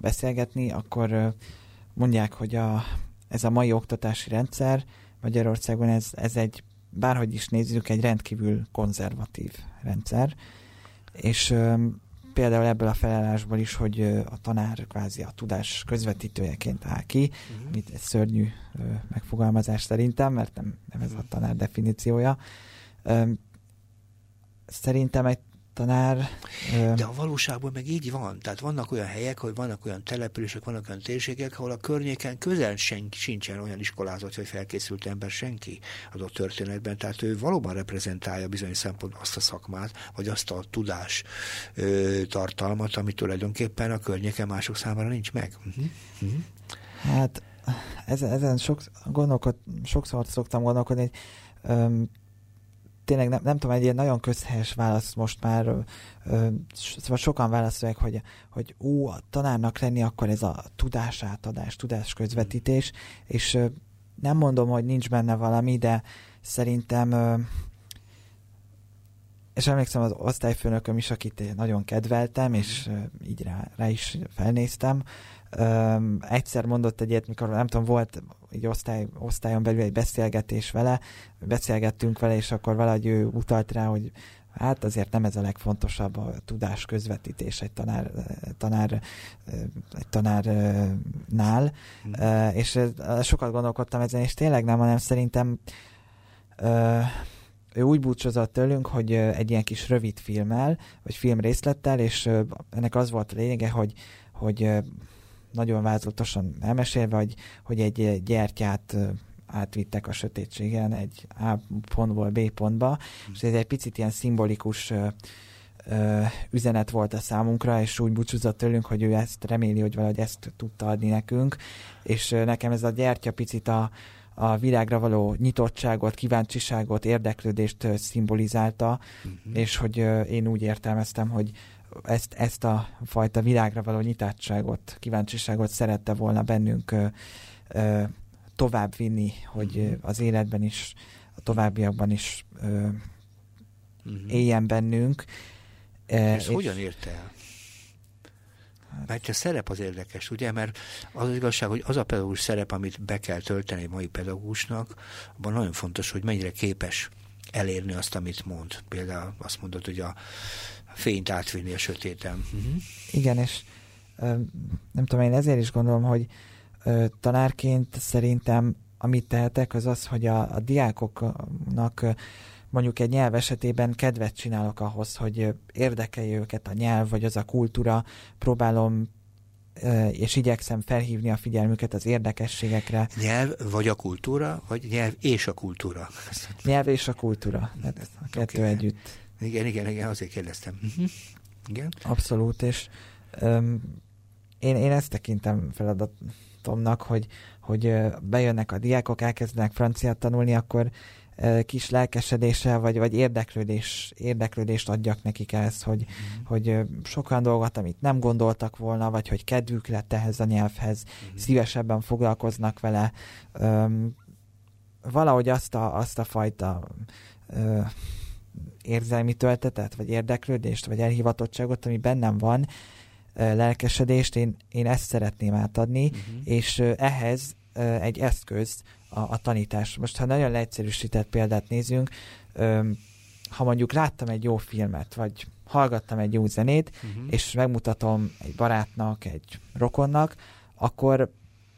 beszélgetni, akkor mondják, hogy a ez a mai oktatási rendszer Magyarországon ez, ez egy, bárhogy is nézzük, egy rendkívül konzervatív rendszer, és például ebből a felállásból is, hogy a tanár kvázi a tudás közvetítőjeként áll ki, uh-huh. amit egy szörnyű megfogalmazás szerintem, mert nem, nem ez a tanár definíciója. Szerintem egy tanár. De a valóságban meg így van. Tehát vannak olyan helyek, hogy vannak olyan települések, vannak olyan térségek, ahol a környéken közel sen, sincsen olyan iskolázott vagy felkészült ember senki adott történetben. Tehát ő valóban reprezentálja bizonyos szempontból azt a szakmát, vagy azt a tudás ö, tartalmat, ami tulajdonképpen a környéken mások számára nincs meg. Uh-huh. Uh-huh. Hát ezen, ezen sok, gondolkod, sokszor szoktam gondolkodni, hogy um, tényleg nem, nem tudom, egy ilyen nagyon közhelyes válasz most már, ö, szóval sokan válaszolják, hogy, hogy ú, a tanárnak lenni akkor ez a tudásátadás, tudásközvetítés, és ö, nem mondom, hogy nincs benne valami, de szerintem és emlékszem az osztályfőnököm is, akit nagyon kedveltem, és így rá, rá is felnéztem, Um, egyszer mondott egy ilyet, mikor nem tudom, volt egy osztály, osztályon belül egy beszélgetés vele, beszélgettünk vele, és akkor valahogy ő utalt rá, hogy hát azért nem ez a legfontosabb a tudás közvetítés egy tanár, tanár egy tanárnál, mm. és sokat gondolkodtam ezen, és tényleg nem, hanem szerintem ő úgy búcsúzott tőlünk, hogy egy ilyen kis rövid filmmel, vagy film részlettel, és ennek az volt a lényege, hogy, hogy nagyon vázlatosan elmesélve, hogy, hogy egy gyertyát átvittek a sötétségen egy A pontból B pontba, mm. és ez egy picit ilyen szimbolikus ö, ö, üzenet volt a számunkra, és úgy búcsúzott tőlünk, hogy ő ezt reméli, hogy valahogy ezt tudta adni nekünk, és nekem ez a gyertya picit a, a világra való nyitottságot, kíváncsiságot, érdeklődést szimbolizálta, uh-huh. és hogy én úgy értelmeztem, hogy ezt, ezt a fajta világra való nyitátságot, kíváncsiságot szerette volna bennünk ö, ö, tovább vinni, hogy az életben is, a továbbiakban is ö, uh-huh. éljen bennünk. És, és hogyan érte el? Mert a szerep az érdekes, ugye? Mert az, az igazság, hogy az a pedagógus szerep, amit be kell tölteni egy mai pedagógusnak, abban nagyon fontos, hogy mennyire képes elérni azt, amit mond. Például azt mondod, hogy a fényt átvinni a sötéten. Uh-huh. Igen, és nem tudom, én ezért is gondolom, hogy tanárként szerintem amit tehetek, az az, hogy a, a diákoknak mondjuk egy nyelv esetében kedvet csinálok ahhoz, hogy érdekelje őket a nyelv, vagy az a kultúra, próbálom és igyekszem felhívni a figyelmüket az érdekességekre. Nyelv vagy a kultúra, vagy nyelv és a kultúra? Nyelv és a kultúra. Hát a kettő okay. együtt. Igen, igen, igen, azért kérdeztem. Uh-huh. Igen. Abszolút, és um, én, én ezt tekintem feladatomnak, hogy, hogy bejönnek a diákok, elkezdenek franciát tanulni, akkor kis lelkesedéssel, vagy, vagy érdeklődés, érdeklődést adjak nekik ehhez, hogy, mm. hogy sok olyan dolgot, amit nem gondoltak volna, vagy hogy kedvük lett ehhez a nyelvhez, mm. szívesebben foglalkoznak vele. Um, valahogy azt a, azt a fajta uh, érzelmi töltetet, vagy érdeklődést, vagy elhivatottságot, ami bennem van, lelkesedést, én, én ezt szeretném átadni, uh-huh. és ehhez egy eszköz a, a tanítás. Most, ha nagyon leegyszerűsített példát nézünk, ha mondjuk láttam egy jó filmet, vagy hallgattam egy jó zenét, uh-huh. és megmutatom egy barátnak, egy rokonnak, akkor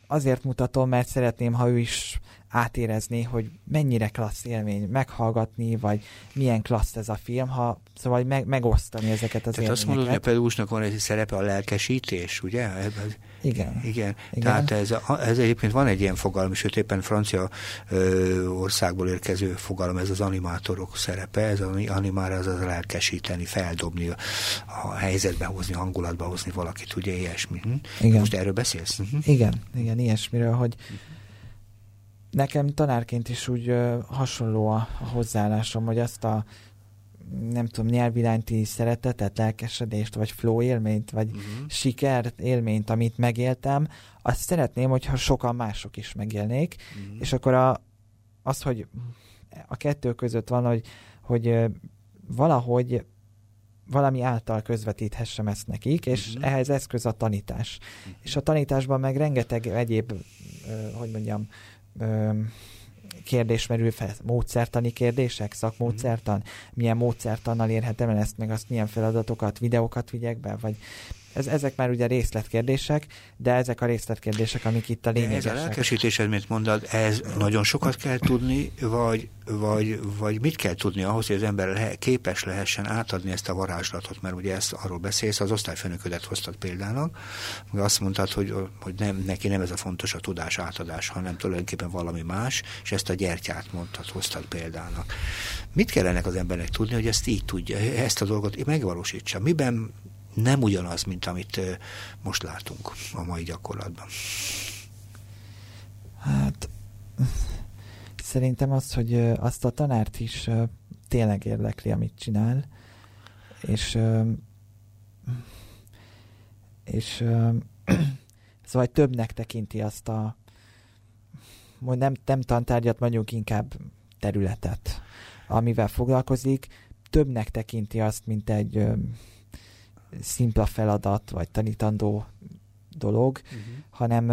azért mutatom, mert szeretném, ha ő is átérezni, hogy mennyire klassz élmény meghallgatni, vagy milyen klassz ez a film, ha szóval meg, megosztani ezeket az Tehát élményeket. azt mondod, hogy a pedagógusnak van egy szerepe a lelkesítés, ugye? Igen. Igen. Igen. Tehát ez, ez egyébként van egy ilyen fogalom, sőt éppen francia ö, országból érkező fogalom, ez az animátorok szerepe, ez az animára az az lelkesíteni, feldobni, a helyzetbe hozni, hangulatba hozni valakit, ugye ilyesmi. Hm? Igen. Most erről beszélsz? Hm? Igen, igen, ilyesmiről, hogy nekem tanárként is úgy ö, hasonló a, a hozzáállásom, hogy azt a nem tudom, nyelviránti szeretetet, lelkesedést, vagy flow élményt, vagy uh-huh. sikert élményt, amit megéltem, azt szeretném, hogyha sokan mások is megélnék, uh-huh. és akkor a, az, hogy a kettő között van, hogy, hogy valahogy valami által közvetíthessem ezt nekik, és uh-huh. ehhez eszköz a tanítás. Uh-huh. És a tanításban meg rengeteg egyéb, hogy mondjam, kérdés merül fel, módszertani kérdések, szakmódszertan, milyen módszertannal érhetem el ezt, meg azt milyen feladatokat, videókat vigyek be, vagy ez, ezek már ugye részletkérdések, de ezek a részletkérdések, amik itt a lényegesek. Ez a lelkesítésed, mint mondod, ez nagyon sokat kell tudni, vagy, vagy, vagy mit kell tudni ahhoz, hogy az ember le, képes lehessen átadni ezt a varázslatot, mert ugye ezt arról beszélsz, az osztályfőnöködet hoztad példának, azt mondtad, hogy, hogy nem, neki nem ez a fontos a tudás átadás, hanem tulajdonképpen valami más, és ezt a gyertyát mondtad, hoztad példának. Mit kellene az embernek tudni, hogy ezt így tudja, ezt a dolgot megvalósítsa? Miben nem ugyanaz, mint amit most látunk a mai gyakorlatban. Hát szerintem az, hogy azt a tanárt is tényleg érdekli, amit csinál, és és [CLEARS THROAT] szóval többnek tekinti azt a nem, nem tantárgyat, mondjuk inkább területet, amivel foglalkozik, többnek tekinti azt, mint egy szimpla feladat, vagy tanítandó dolog, uh-huh. hanem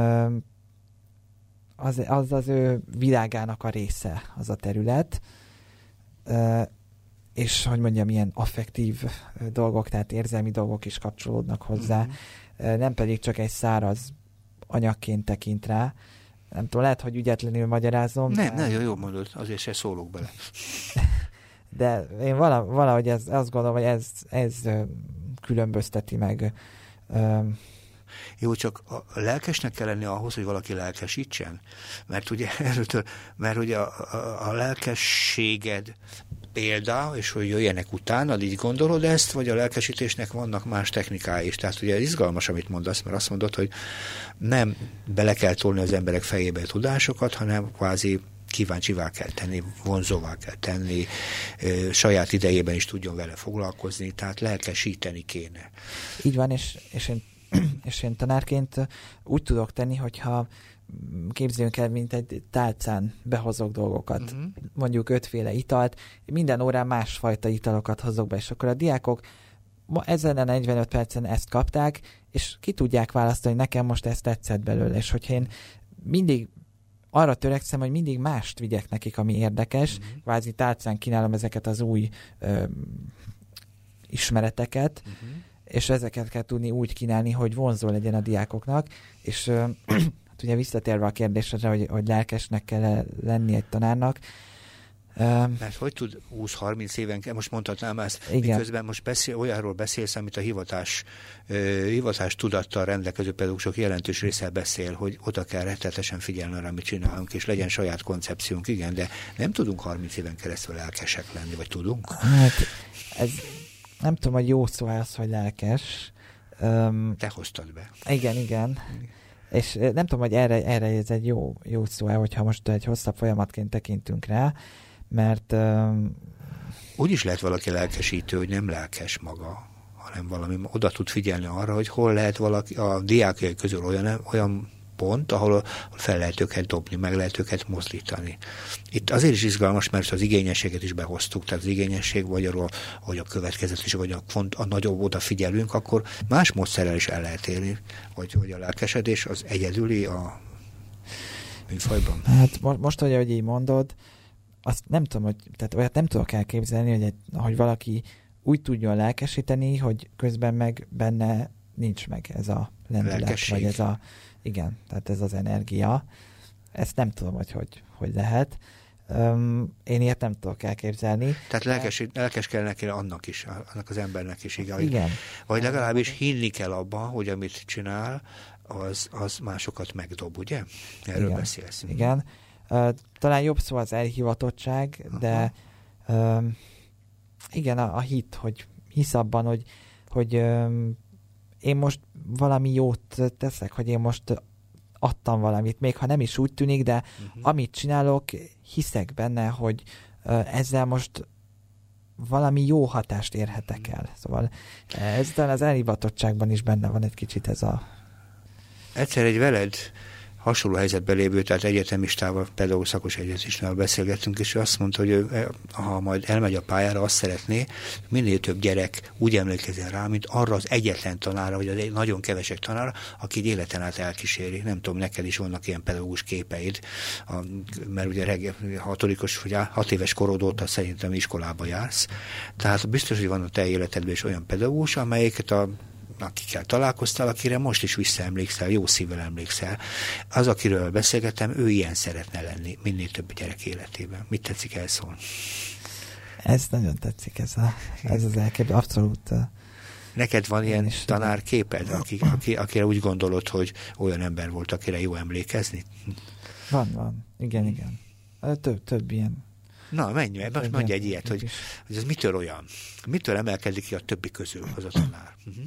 az, az az ő világának a része, az a terület, és hogy mondjam, ilyen affektív dolgok, tehát érzelmi dolgok is kapcsolódnak hozzá, uh-huh. nem pedig csak egy száraz anyagként tekint rá. Nem tudom, lehet, hogy ügyetlenül magyarázom. Nem, de... nagyon jó mondod, azért se szólok bele. [LAUGHS] de én valahogy ez, azt gondolom, hogy ez, ez különbözteti meg. Jó, csak a lelkesnek kell lenni ahhoz, hogy valaki lelkesítsen. Mert ugye, [LAUGHS] mert ugye a, a, a lelkességed példa, és hogy jöjjenek utána, így gondolod ezt, vagy a lelkesítésnek vannak más technikái is. Tehát ugye izgalmas, amit mondasz, mert azt mondod, hogy nem bele kell tolni az emberek fejébe tudásokat, hanem kvázi kíváncsivá kell tenni, vonzóvá kell tenni, saját idejében is tudjon vele foglalkozni, tehát lelkesíteni kéne. Így van, és, és, én, [CLEARS THROAT] és én tanárként úgy tudok tenni, hogyha képzeljünk el, mint egy tálcán behozok dolgokat, uh-huh. mondjuk ötféle italt, minden órán másfajta italokat hozok be, és akkor a diákok ma ezen a 45 percen ezt kapták, és ki tudják választani, hogy nekem most ezt tetszett belőle, és hogyha én mindig arra törekszem, hogy mindig mást vigyek nekik, ami érdekes, uh-huh. kvázi tálcán kínálom ezeket az új ö, ismereteket, uh-huh. és ezeket kell tudni úgy kínálni, hogy vonzó legyen a diákoknak, és ö, [CLEARS THROAT] hát ugye visszatérve a kérdésre, hogy, hogy lelkesnek kell lenni egy tanárnak, mert hogy tud 20-30 éven, most mondhatnám ezt, igen. miközben most beszél, olyanról beszélsz, amit a hivatás, hivatás tudattal rendelkező pedagógusok jelentős része beszél, hogy oda kell rettetesen figyelni arra, amit csinálunk, és legyen saját koncepciónk, igen, de nem tudunk 30 éven keresztül lelkesek lenni, vagy tudunk? Hát, ez nem tudom, hogy jó szó az, hogy lelkes. Um, Te hoztad be. Igen, igen. igen. És nem tudom, hogy erre, erre ez egy jó, jó szó hogyha most egy hosszabb folyamatként tekintünk rá, mert... Um, Úgy is lehet valaki lelkesítő, hogy nem lelkes maga, hanem valami oda tud figyelni arra, hogy hol lehet valaki a diákjai közül olyan, olyan pont, ahol fel lehet őket dobni, meg lehet őket mozdítani. Itt azért is izgalmas, mert az igényességet is behoztuk, tehát az igényesség, vagy arról, hogy a következetes, vagy a, font, a nagyobb odafigyelünk, akkor más módszerrel is el lehet érni, hogy, hogy a lelkesedés az egyedüli a műfajban. Hát most, hogy így mondod, azt nem tudom, hogy, tehát olyat nem tudok elképzelni, hogy, egy, hogy valaki úgy tudjon lelkesíteni, hogy közben meg benne nincs meg ez a lendület, Lelkesség. vagy ez a, igen, tehát ez az energia. Ezt nem tudom, hogy hogy, hogy lehet. Um, én ilyet nem tudok elképzelni. Tehát lelkes, lelkes kell neki annak is, annak az embernek is, igen. igen. Vagy legalábbis hinni kell abban, hogy amit csinál, az, az másokat megdob, ugye? Erről igen. beszélsz. Igen. Uh, talán jobb szó az elhivatottság, Aha. de um, igen, a, a hit, hogy hisz abban, hogy, hogy um, én most valami jót teszek, hogy én most adtam valamit, még ha nem is úgy tűnik, de uh-huh. amit csinálok, hiszek benne, hogy uh, ezzel most valami jó hatást érhetek mhm. el. Szóval ez talán az elhivatottságban is benne van egy kicsit ez a... Egyszer egy veled hasonló helyzetben lévő, tehát egyetemistával, pedagógus szakos egyetemistával beszélgettünk, és ő azt mondta, hogy ő, ha majd elmegy a pályára, azt szeretné, minél több gyerek úgy emlékezzen rá, mint arra az egyetlen tanára, vagy az egy nagyon kevesek tanára, aki életen át elkíséri. Nem tudom, neked is vannak ilyen pedagógus képeid, a, mert ugye reggel, hatodikos, vagy hat éves korod óta szerintem iskolába jársz. Tehát biztos, hogy van a te életedben is olyan pedagógus, amelyiket a akikkel találkoztál, akire most is visszaemlékszel, jó szívvel emlékszel. Az, akiről beszélgetem, ő ilyen szeretne lenni minél több gyerek életében. Mit tetszik elszólni? Ez nagyon tetszik, ez, a, ez az elkép, abszolút. Neked van ilyen is tanárképed, aki, aki, akire úgy gondolod, hogy olyan ember volt, akire jó emlékezni? Van, van. Igen, igen. Több, több ilyen Na, menj, most mondj egy ilyet, hogy, hogy ez mitől olyan? Mitől emelkedik ki a többi közül az a tanár? Uh-huh.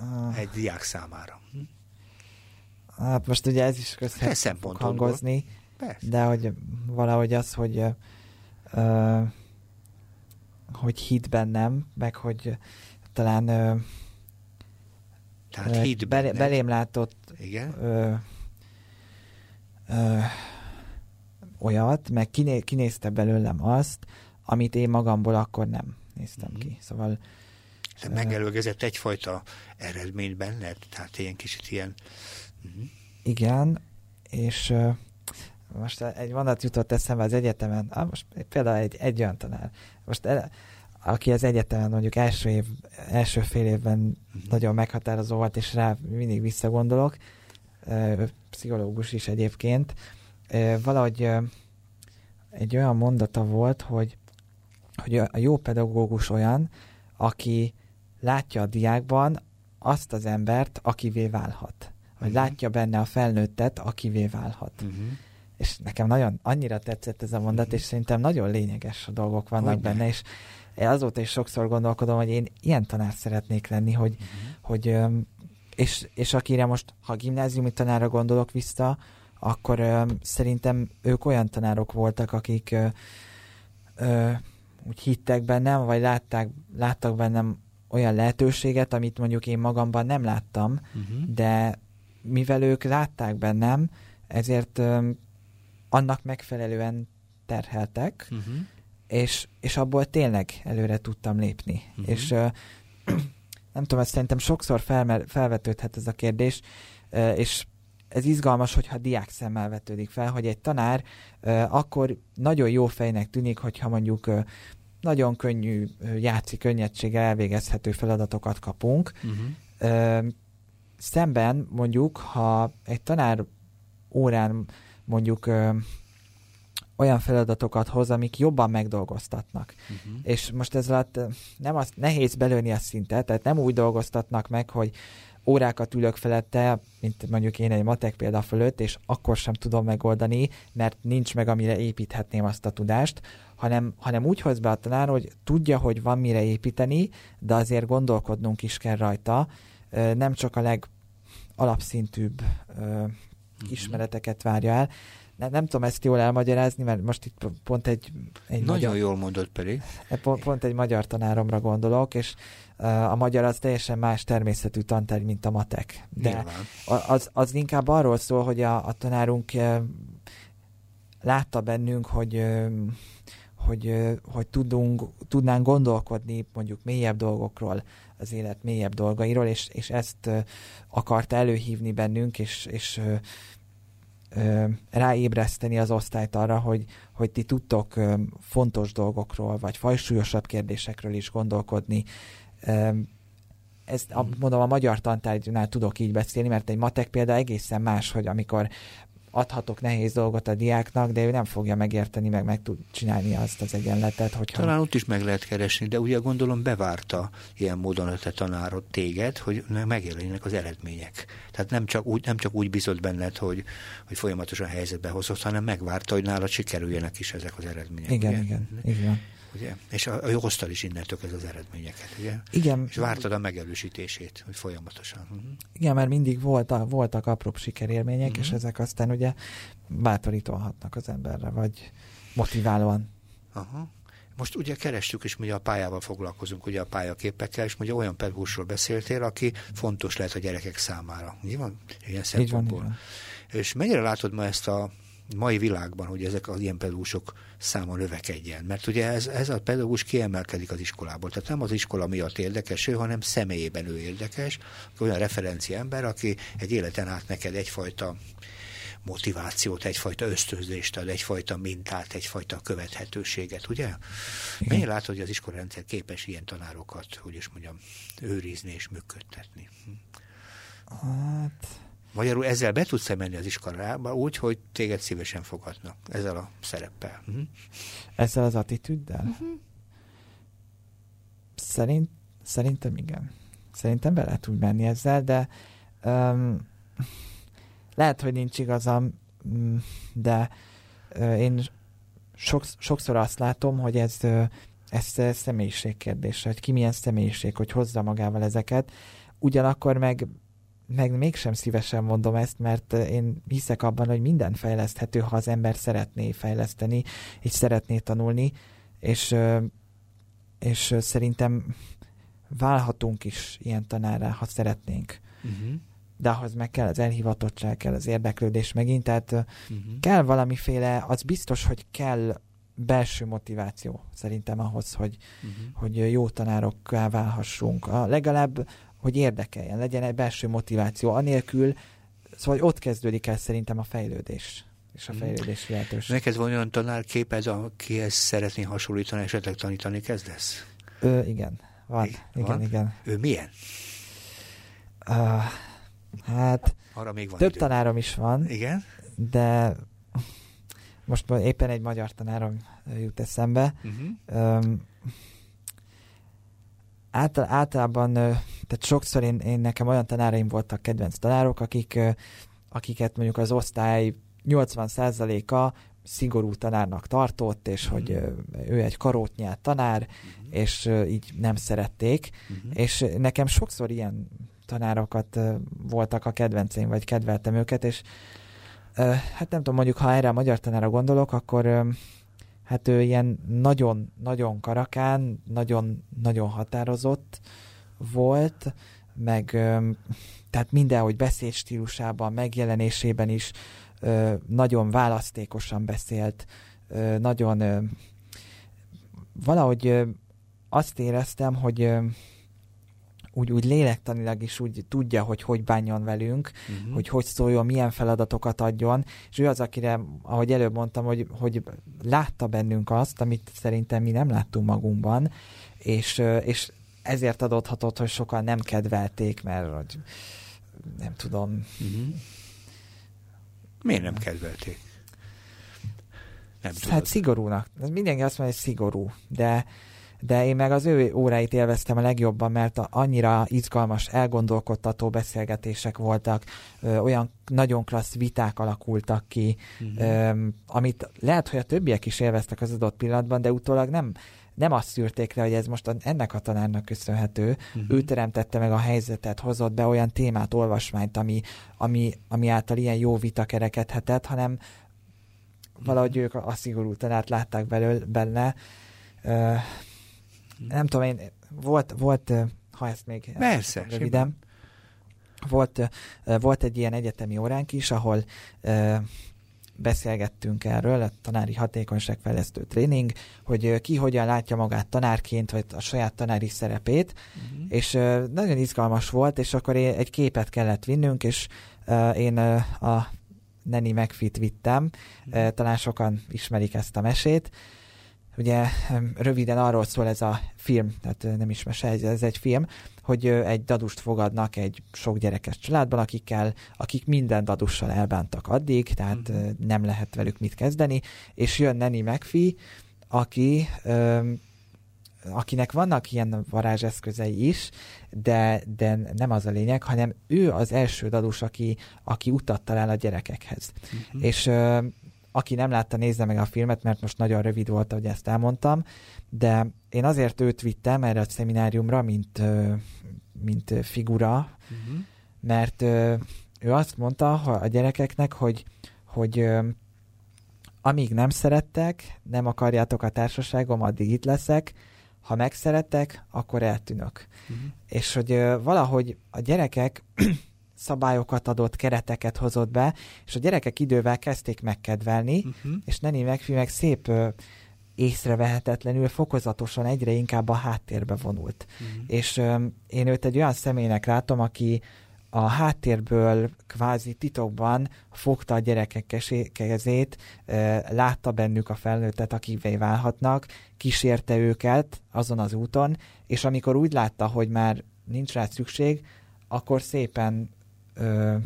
Ah. egy diák számára. Hm? Hát most ugye ez is közhet hangozni, Persze. de hogy valahogy az, hogy uh, hogy hit bennem, meg hogy talán uh, Tehát uh, hit bele, belém látott Igen? Uh, uh, olyat, meg kiné, kinézte belőlem azt, amit én magamból akkor nem néztem uh-huh. ki. Szóval megelőgezett egyfajta eredményt benned? Tehát ilyen kicsit ilyen... Uh-huh. Igen, és uh, most egy mondat jutott eszembe az egyetemen, ah, most például egy, egy olyan tanár, most el, aki az egyetemen mondjuk első, év, első fél évben uh-huh. nagyon meghatározó volt, és rá mindig visszagondolok, uh, pszichológus is egyébként, uh, valahogy uh, egy olyan mondata volt, hogy, hogy a jó pedagógus olyan, aki látja a diákban azt az embert, akivé válhat. Vagy uh-huh. látja benne a felnőttet, akivé válhat. Uh-huh. És nekem nagyon annyira tetszett ez a mondat, uh-huh. és szerintem nagyon lényeges a dolgok vannak Hogyne. benne, és azóta is sokszor gondolkodom, hogy én ilyen tanár szeretnék lenni, hogy, uh-huh. hogy és, és akire most, ha gimnáziumi tanára gondolok vissza, akkor ö, szerintem ők olyan tanárok voltak, akik ö, ö, úgy hittek bennem, vagy látták, láttak bennem olyan lehetőséget, amit mondjuk én magamban nem láttam, uh-huh. de mivel ők látták bennem, ezért ö, annak megfelelően terheltek, uh-huh. és, és abból tényleg előre tudtam lépni. Uh-huh. És ö, [CLEARS THROAT] nem tudom, ezt szerintem sokszor felmer, felvetődhet ez a kérdés, ö, és ez izgalmas, hogyha diák szemmel vetődik fel, hogy egy tanár ö, akkor nagyon jó fejnek tűnik, hogyha mondjuk ö, nagyon könnyű játszi könnyedséggel elvégezhető feladatokat kapunk. Uh-huh. Szemben mondjuk, ha egy tanár órán mondjuk ö, olyan feladatokat hoz, amik jobban megdolgoztatnak. Uh-huh. És most ez alatt nem az, nehéz belőni a szintet, tehát nem úgy dolgoztatnak meg, hogy órákat ülök felette, mint mondjuk én egy matek példa fölött, és akkor sem tudom megoldani, mert nincs meg, amire építhetném azt a tudást, hanem, hanem úgy hoz be a tanár, hogy tudja, hogy van mire építeni, de azért gondolkodnunk is kell rajta, nem csak a legalapszintűbb uh-huh. ismereteket várja el. Nem, nem tudom ezt jól elmagyarázni, mert most itt pont egy... egy Nagyon magyar, jól mondod pedig. Pont, pont egy magyar tanáromra gondolok, és a magyar az teljesen más természetű tantárgy, mint a matek. De az, az inkább arról szól, hogy a, a tanárunk látta bennünk, hogy hogy, hogy tudunk, tudnánk gondolkodni mondjuk mélyebb dolgokról, az élet mélyebb dolgairól, és, és ezt akarta előhívni bennünk, és, és ráébreszteni az osztályt arra, hogy, hogy ti tudtok fontos dolgokról, vagy fajsúlyosabb kérdésekről is gondolkodni, ezt a, mondom, a magyar tantárgynál tudok így beszélni, mert egy matek példa egészen más, hogy amikor adhatok nehéz dolgot a diáknak, de ő nem fogja megérteni, meg meg tud csinálni azt az egyenletet. Hogyha... Talán ott is meg lehet keresni, de ugye gondolom bevárta ilyen módon a te tanárod téged, hogy megjelenjenek az eredmények. Tehát nem csak úgy, nem csak úgy bizott benned, hogy, hogy folyamatosan helyzetbe hozott, hanem megvárta, hogy nálad sikerüljenek is ezek az eredmények. Igen, ugye? igen, igen ugye? És a, a hoztad is innentől ez az eredményeket, ugye? Igen. És vártad a megerősítését, hogy folyamatosan. Uh-huh. Igen, mert mindig volt a, voltak apróbb sikerélmények, uh-huh. és ezek aztán ugye bátorítóhatnak az emberre, vagy motiválóan. Aha. Most ugye kerestük, és ugye a pályával foglalkozunk, ugye a pályaképekkel, és ugye olyan pedagógusról beszéltél, aki fontos lehet a gyerekek számára. Így van? Ilyen szempontból. Így van, És mennyire látod ma ezt a mai világban, hogy ezek az ilyen pedagógusok száma növekedjen. Mert ugye ez, ez a pedagógus kiemelkedik az iskolából. Tehát nem az iskola miatt érdekes ő, hanem személyében ő érdekes. Olyan referencia ember, aki egy életen át neked egyfajta motivációt, egyfajta ösztönzést ad, egyfajta mintát, egyfajta követhetőséget, ugye? Mennyire látod, hogy az iskolarendszer képes ilyen tanárokat, hogy is mondjam, őrizni és működtetni? Hát Magyarul ezzel be tudsz menni az iskolába úgy, hogy téged szívesen fogadnak ezzel a szereppel. Uh-huh. Ezzel az attitűddel? Uh-huh. Szerint, szerintem igen. Szerintem be lehet úgy menni ezzel, de um, lehet, hogy nincs igazam, mm, de uh, én sok, sokszor azt látom, hogy ez, uh, ez személyiség kérdése, hogy ki milyen személyiség, hogy hozza magával ezeket. Ugyanakkor meg meg mégsem szívesen mondom ezt, mert én hiszek abban, hogy minden fejleszthető, ha az ember szeretné fejleszteni, és szeretné tanulni, és, és szerintem válhatunk is ilyen tanárra, ha szeretnénk. Uh-huh. De ahhoz meg kell az elhivatottság, kell az érdeklődés megint, tehát uh-huh. kell valamiféle, az biztos, hogy kell belső motiváció szerintem ahhoz, hogy, uh-huh. hogy jó tanárokká válhassunk. A, legalább, hogy érdekeljen, legyen egy belső motiváció. Anélkül, szóval ott kezdődik el szerintem a fejlődés és a mhm. fejlődés lehetőség. Neked van olyan tanárkép, akihez szeretné hasonlítani, esetleg tanítani kezdesz? Ö, igen, van. I- igen, van? igen. Ő milyen? Uh, hát Arra még van több idő. tanárom is van. Igen? De most éppen egy magyar tanárom jut eszembe. Uh-huh. Um, által, általában, tehát sokszor én, én nekem olyan tanáraim voltak kedvenc tanárok, akik, akiket mondjuk az osztály 80%-a szigorú tanárnak tartott, és uh-huh. hogy ő egy karótnyát tanár, uh-huh. és így nem szerették. Uh-huh. És nekem sokszor ilyen tanárokat voltak a kedvenceim, vagy kedveltem őket, és hát nem tudom, mondjuk ha erre a magyar tanára gondolok, akkor hát ő ilyen nagyon-nagyon karakán, nagyon-nagyon határozott volt, meg tehát mindenhogy beszédstílusában, megjelenésében is nagyon választékosan beszélt, nagyon valahogy azt éreztem, hogy úgy, úgy lélektanilag is úgy tudja, hogy hogy bánjon velünk, uh-huh. hogy hogy szóljon, milyen feladatokat adjon, és ő az, akire, ahogy előbb mondtam, hogy, hogy látta bennünk azt, amit szerintem mi nem láttunk magunkban, és, és ezért adódhatott, hogy sokan nem kedvelték, mert hogy nem tudom. Uh-huh. Miért nem kedvelték? Nem hát szigorúnak. Mindenki azt mondja, hogy szigorú, de de én meg az ő óráit élveztem a legjobban, mert annyira izgalmas, elgondolkodtató beszélgetések voltak, ö, olyan nagyon klassz viták alakultak ki, uh-huh. ö, amit lehet, hogy a többiek is élveztek az adott pillanatban, de utólag nem, nem azt szűrték le, hogy ez most ennek a tanárnak köszönhető. Uh-huh. Ő teremtette meg a helyzetet, hozott be olyan témát, olvasmányt, ami, ami, ami által ilyen jó vita kerekedhetett, hanem valahogy ők a szigorú tanárt látták belőle, benne. Uh, nem tudom, én volt, volt ha ezt még Persze, röviden, volt, volt egy ilyen egyetemi óránk is, ahol beszélgettünk erről, a tanári hatékonyságfejlesztő tréning, hogy ki hogyan látja magát tanárként, vagy a saját tanári szerepét, uh-huh. és nagyon izgalmas volt, és akkor egy képet kellett vinnünk, és én a Neni megfit vittem, uh-huh. talán sokan ismerik ezt a mesét, Ugye röviden arról szól ez a film, tehát nem is mese, ez egy film, hogy egy dadust fogadnak egy sok gyerekes családban, akikkel, akik minden dadussal elbántak addig, tehát mm. nem lehet velük mit kezdeni, és jön Neni McPhee, aki akinek vannak ilyen varázseszközei is, de, de nem az a lényeg, hanem ő az első dadus, aki, aki utat talál a gyerekekhez. Uh-huh. És aki nem látta, nézze meg a filmet, mert most nagyon rövid volt, hogy ezt elmondtam, de én azért őt vittem erre a szemináriumra, mint, mint figura, uh-huh. mert ő azt mondta a gyerekeknek, hogy, hogy amíg nem szerettek, nem akarjátok a társaságom, addig itt leszek, ha megszerettek, akkor eltűnök. Uh-huh. És hogy valahogy a gyerekek szabályokat adott, kereteket hozott be, és a gyerekek idővel kezdték megkedvelni, uh-huh. és Neni megfi meg szép ö, észrevehetetlenül fokozatosan egyre inkább a háttérbe vonult. Uh-huh. És ö, én őt egy olyan személynek látom, aki a háttérből kvázi titokban fogta a gyerekek kezét, látta bennük a felnőttet, akivé válhatnak, kísérte őket azon az úton, és amikor úgy látta, hogy már nincs rá szükség, akkor szépen ö,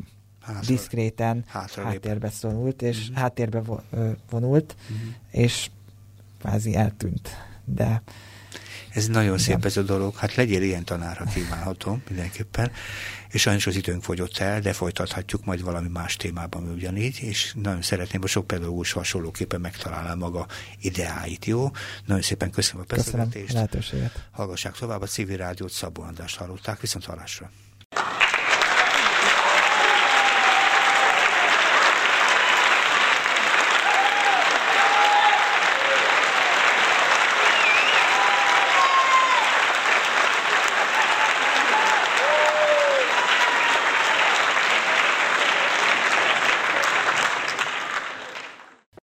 diszkréten háttérbe szorult, és uh-huh. háttérbe vonult, uh-huh. és kvázi eltűnt. De ez nagyon igen. szép ez a dolog. Hát legyél ilyen tanár, ha kívánhatom, mindenképpen. És sajnos az időnk fogyott el, de folytathatjuk majd valami más témában ugyanígy, és nagyon szeretném, hogy sok pedagógus hasonlóképpen megtalálná maga ideáit, jó? Nagyon szépen köszönöm a beszélgetést. Köszönöm lehetőséget. Hallgassák tovább a civil rádiót, Szabó Andrást hallották, viszont hallásra.